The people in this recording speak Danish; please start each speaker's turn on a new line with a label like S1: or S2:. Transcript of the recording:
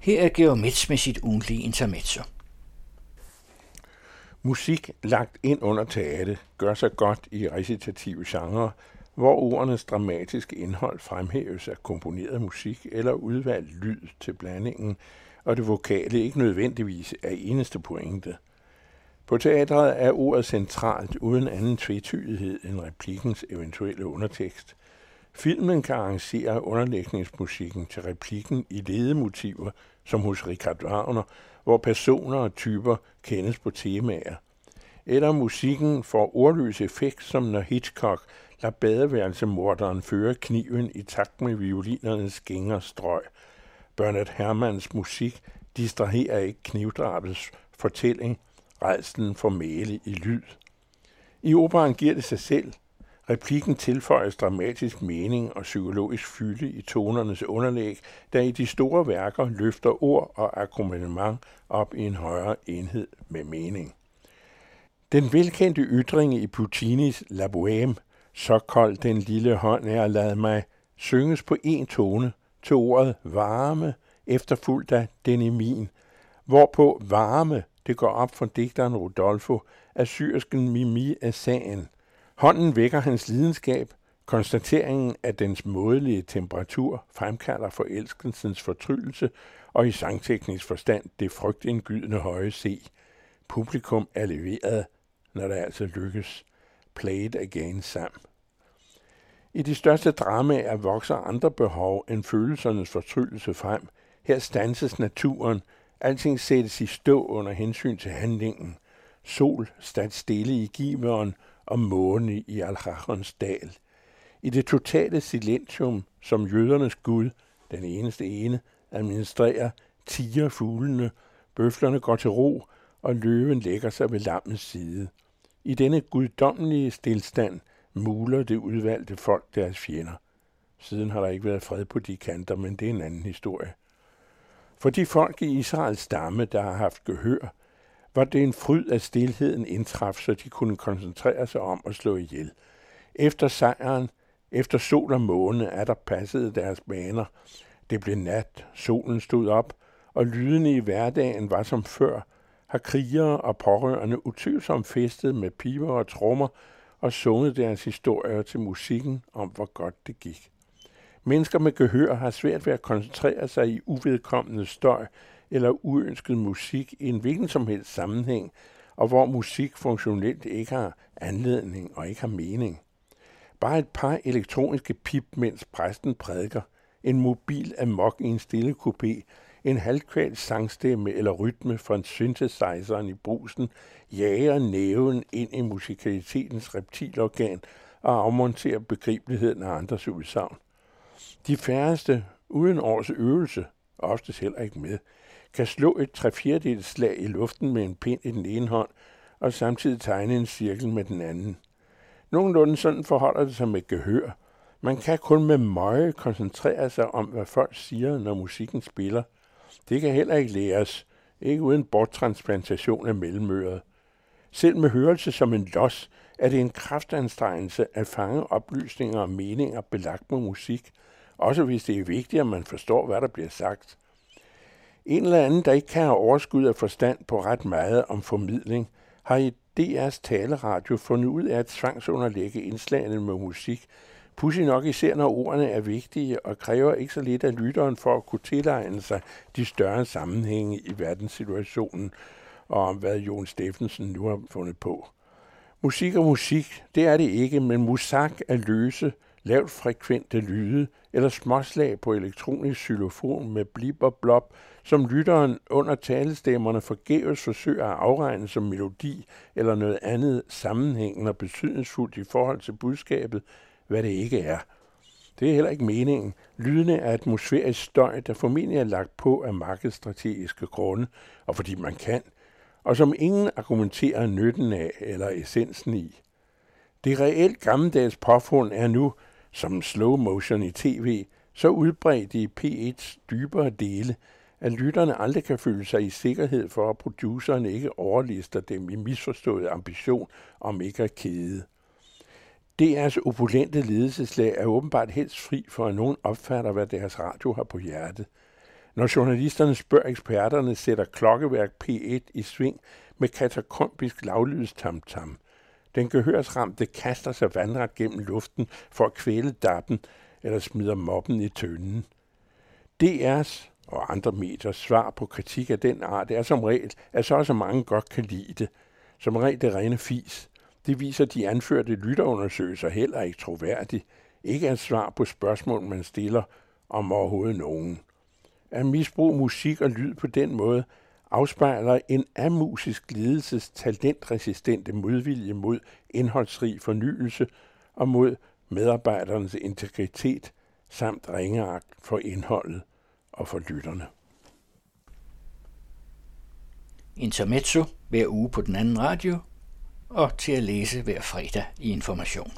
S1: Her er Georg Metz med sit ugentlige intermezzo.
S2: Musik lagt ind under teater gør sig godt i recitative genrer, hvor ordenes dramatiske indhold fremhæves af komponeret musik eller udvalgt lyd til blandingen, og det vokale ikke nødvendigvis er eneste pointe. På teatret er ordet centralt uden anden tvetydighed end replikkens eventuelle undertekst. Filmen kan arrangere underlægningsmusikken til replikken i ledemotiver, som hos Richard Wagner, hvor personer og typer kendes på temaer. Eller musikken får ordløs effekt, som når Hitchcock lader badeværelsemorderen føre kniven i takt med violinernes gængerstrøg. Bernard Hermans musik distraherer ikke knivdrabets fortælling, rejsen for male i lyd. I operaen giver det sig selv. Replikken tilføjes dramatisk mening og psykologisk fylde i tonernes underlæg, der i de store værker løfter ord og akkompagnement op i en højere enhed med mening. Den velkendte ytring i Puccinis La Bohème, så kold den lille hånd er lad mig, synges på en tone til ordet varme, efterfulgt af den i min, hvorpå varme det går op for digteren Rodolfo, at syrsken Mimi er sagen. Hånden vækker hans lidenskab, konstateringen af dens mådelige temperatur fremkalder forelskelsens fortryllelse, og i sangteknisk forstand det frygtindgydende høje C. Publikum er leveret, når det altså lykkes. Play it again sammen. I de største dramaer vokser andre behov end følelsernes fortryllelse frem. Her stanses naturen, Alting sættes i stå under hensyn til handlingen. Sol stand stille i giveren og måne i al dal. I det totale silentium, som jødernes Gud, den eneste ene, administrerer, tiger fuglene, bøflerne går til ro, og løven lægger sig ved lammens side. I denne guddommelige stillstand muler det udvalgte folk deres fjender. Siden har der ikke været fred på de kanter, men det er en anden historie. For de folk i Israels stamme, der har haft gehør, var det en fryd at stilheden indtraf, så de kunne koncentrere sig om at slå ihjel. Efter sejren, efter sol og måne, er der passet deres baner. Det blev nat, solen stod op, og lydene i hverdagen var som før, har krigere og pårørende utvivlsomt festet med piber og trommer og sunget deres historier til musikken om, hvor godt det gik. Mennesker med gehør har svært ved at koncentrere sig i uvedkommende støj eller uønsket musik i en hvilken som helst sammenhæng, og hvor musik funktionelt ikke har anledning og ikke har mening. Bare et par elektroniske pip, mens præsten prædiker, en mobil amok i en stille kupé, en halvkvalt sangstemme eller rytme fra en synthesizeren i brusen jager næven ind i musikalitetens reptilorgan og afmonterer begribeligheden af andres udsagn. De færreste, uden års øvelse, oftest heller ikke med, kan slå et trefjerdedels slag i luften med en pind i den ene hånd, og samtidig tegne en cirkel med den anden. Nogenlunde sådan forholder det sig med gehør. Man kan kun med møje koncentrere sig om, hvad folk siger, når musikken spiller. Det kan heller ikke læres, ikke uden borttransplantation af mellemøret. Selv med hørelse som en los er det en kraftanstrengelse at fange oplysninger og meninger belagt med musik, også hvis det er vigtigt, at man forstår, hvad der bliver sagt. En eller anden, der ikke kan have overskud af forstand på ret meget om formidling, har i DR's taleradio fundet ud af at tvangsunderlægge indslagene med musik, Pussy nok især når ordene er vigtige og kræver ikke så lidt af lytteren for at kunne tilegne sig de større sammenhænge i verdenssituationen og om hvad Jon Steffensen nu har fundet på. Musik og musik, det er det ikke, men musak er løse, lavt frekvente lyde eller småslag på elektronisk xylofon med blip og blop, som lytteren under talestemmerne forgæves forsøger at afregne som melodi eller noget andet sammenhængende og betydningsfuldt i forhold til budskabet, hvad det ikke er. Det er heller ikke meningen. Lydene er atmosfærisk støj, der formentlig er lagt på af markedsstrategiske grunde, og fordi man kan, og som ingen argumenterer nytten af eller essensen i. Det reelt gammeldags påfund er nu, som slow motion i tv, så udbredt i P1's dybere dele, at lytterne aldrig kan føle sig i sikkerhed for, at producerne ikke overlister dem i misforstået ambition om ikke at kede. DR's opulente ledelseslag er åbenbart helst fri for, at nogen opfatter, hvad deres radio har på hjertet. Når journalisterne spørger eksperterne, sætter klokkeværk P1 i sving med katakombisk lavlydstamtam. Den gehørsramte kaster sig vandret gennem luften for at kvæle dappen eller smider mobben i tønden. DR's og andre mediers svar på kritik af den art er som regel, at så så mange godt kan lide det. Som regel det rene fis. Det viser de anførte lytterundersøgelser heller ikke troværdigt. Ikke et svar på spørgsmål, man stiller om overhovedet nogen. At misbruge musik og lyd på den måde afspejler en amusisk ledelses talentresistente modvilje mod indholdsrig fornyelse og mod medarbejdernes integritet samt ringeagt for indholdet og for lytterne.
S1: Intermezzo hver uge på den anden radio og til at læse hver fredag i Information.